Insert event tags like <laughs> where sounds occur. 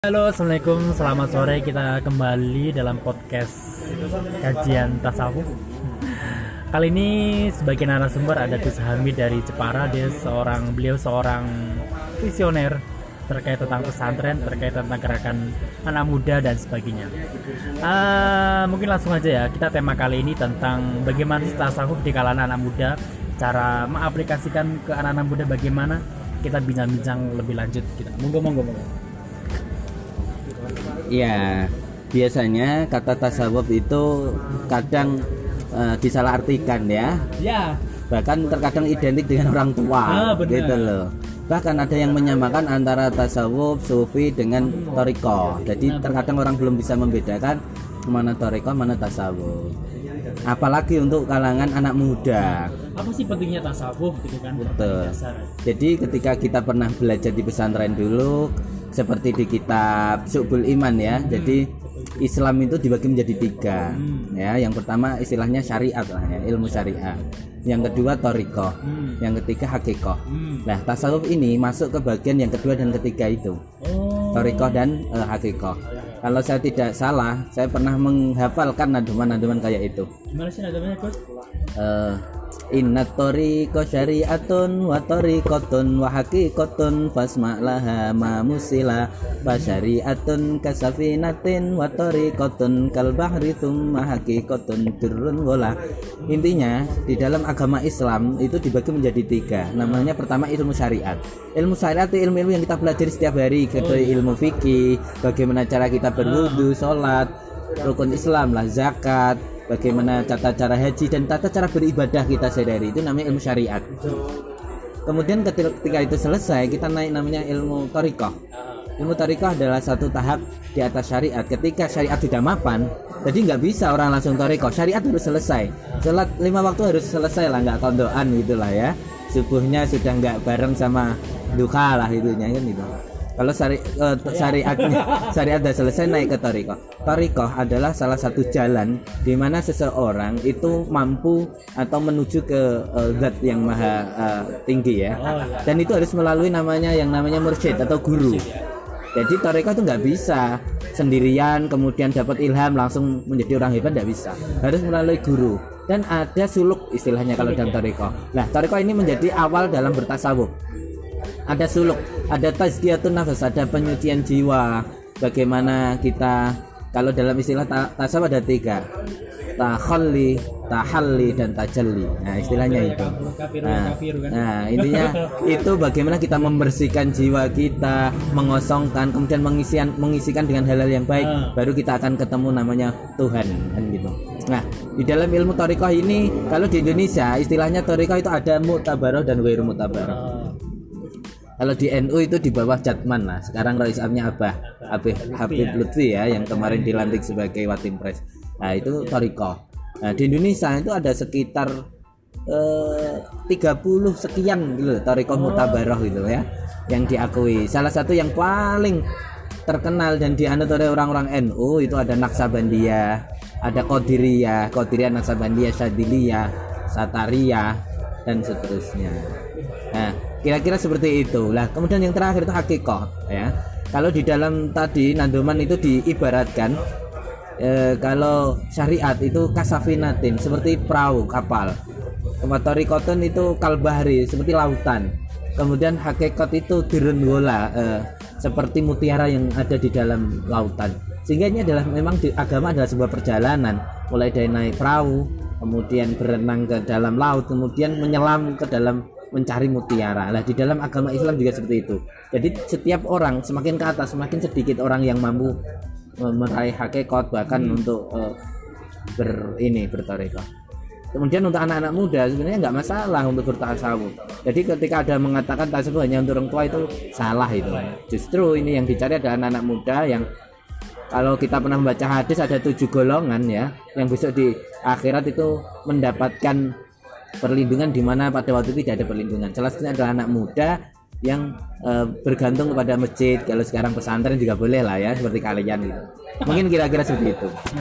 Halo, assalamualaikum, selamat sore. Kita kembali dalam podcast kajian tasawuf. Kali ini sebagai narasumber ada Gus Hamid dari Jepara. Dia seorang beliau seorang visioner terkait tentang pesantren, terkait tentang gerakan anak muda dan sebagainya. Uh, mungkin langsung aja ya. Kita tema kali ini tentang bagaimana tasawuf di kalangan anak muda, cara mengaplikasikan ke anak-anak muda bagaimana. Kita bincang-bincang lebih lanjut. Kita monggo monggo monggo. Iya, biasanya kata tasawuf itu kadang uh, disalahartikan ya. Ya. Bahkan terkadang identik dengan orang tua, ah, gitu loh. Bahkan ada yang menyamakan antara tasawuf, sufi dengan toriko. Jadi terkadang orang belum bisa membedakan mana toriko, mana tasawuf. Apalagi untuk kalangan anak muda. Apa sih pentingnya tasawuf gitu kan? Betul. Jadi ketika kita pernah belajar di pesantren dulu, seperti di kitab Subul Iman ya. Jadi Islam itu dibagi menjadi tiga hmm. ya. Yang pertama istilahnya syariat lah ya, ilmu syariat. Yang kedua toriko, hmm. yang ketiga hakikoh. Hmm. Nah tasawuf ini masuk ke bagian yang kedua dan ketiga itu, oh. toriko dan uh, hakikoh. Kalau saya tidak salah, saya pernah menghafalkan naduman-naduman kayak itu. Gimana sih nadumannya, Coach? Uh, Inna tariqa syari'atun wa tariqatun wa haqiqatun fasma laha ma musila fa syari'atun kasafinatin wa tariqatun kal bahri thumma haqiqatun turun gola intinya di dalam agama Islam itu dibagi menjadi tiga namanya pertama ilmu syariat ilmu syariat itu ilmu-ilmu yang kita pelajari setiap hari iya. ilmu fikih bagaimana cara kita berwudu sholat rukun Islam lah zakat bagaimana tata cara haji dan tata cara beribadah kita sehari-hari. Itu namanya ilmu syariat. Kemudian ketika itu selesai kita naik namanya ilmu torikoh ilmu torikoh adalah satu tahap di atas syariat. Ketika syariat sudah mapan jadi nggak bisa orang langsung torikoh syariat harus selesai. Sholat lima waktu harus selesai lah nggak kondoan gitulah ya. Subuhnya sudah nggak bareng sama duka lah itunya kan gitu kalau syari, uh, syariatnya syariat <laughs> sudah selesai naik ke toriko. Toriko adalah salah satu jalan di mana seseorang itu mampu atau menuju ke uh, zat yang maha uh, tinggi ya. Oh, iya. Dan itu harus melalui namanya yang namanya mursyid atau guru. Jadi toriko itu nggak bisa sendirian kemudian dapat ilham langsung menjadi orang hebat nggak bisa. Harus melalui guru dan ada suluk istilahnya kalau dalam toriko. Nah toriko ini menjadi awal dalam bertasawuf ada suluk ada tazkiyatun nafas ada penyucian jiwa. Bagaimana kita kalau dalam istilah tasawuf ada tiga. Takhalli tahalli dan tajalli. Nah istilahnya itu. Nah, nah intinya <laughs> itu bagaimana kita membersihkan jiwa kita mengosongkan kemudian mengisian mengisikan dengan hal-hal yang baik ah. baru kita akan ketemu namanya Tuhan kan gitu. Nah di dalam ilmu torikoh ini kalau di Indonesia istilahnya torikoh itu ada mutabaroh dan wiru mutabaroh ah. Kalau di NU itu di bawah Jatman lah. Sekarang Rais Amnya Abah Habib Habib Lutfi ya yang kemarin dilantik sebagai Watim Pres. Nah, itu Toriko. Nah, di Indonesia itu ada sekitar eh, 30 sekian gitu Toriko Mutabaroh gitu ya yang diakui. Salah satu yang paling terkenal dan dianut oleh orang-orang NU itu ada Naksabandia, ada Qadiriyah, Qadiriyah Naksabandia, Syadiliyah, Sataria dan seterusnya. Nah, kira-kira seperti itu. Lah, kemudian yang terakhir itu hakikat ya. Kalau di dalam tadi nandoman itu diibaratkan e, kalau syariat itu kasafinatin seperti perahu kapal. Kematori koton itu kalbahri seperti lautan. Kemudian hakikat itu direnggola e, seperti mutiara yang ada di dalam lautan. Sehingga ini adalah memang di, agama adalah sebuah perjalanan mulai dari naik perahu, kemudian berenang ke dalam laut, kemudian menyelam ke dalam mencari mutiara. Lah di dalam agama Islam juga seperti itu. Jadi setiap orang semakin ke atas semakin sedikit orang yang mampu meraih hakikat bahkan hmm. untuk uh, ber ini bertarekah. Kemudian untuk anak-anak muda sebenarnya nggak masalah untuk bertasawuf. Jadi ketika ada mengatakan tasawuf hanya untuk orang tua itu salah itu. Justru ini yang dicari adalah anak-anak muda yang kalau kita pernah membaca hadis ada tujuh golongan ya yang besok di akhirat itu mendapatkan perlindungan di mana pada waktu itu tidak ada perlindungan. Salah satunya adalah anak muda yang uh, bergantung kepada masjid. Kalau sekarang pesantren juga boleh lah ya seperti kalian gitu. Mungkin kira-kira seperti itu.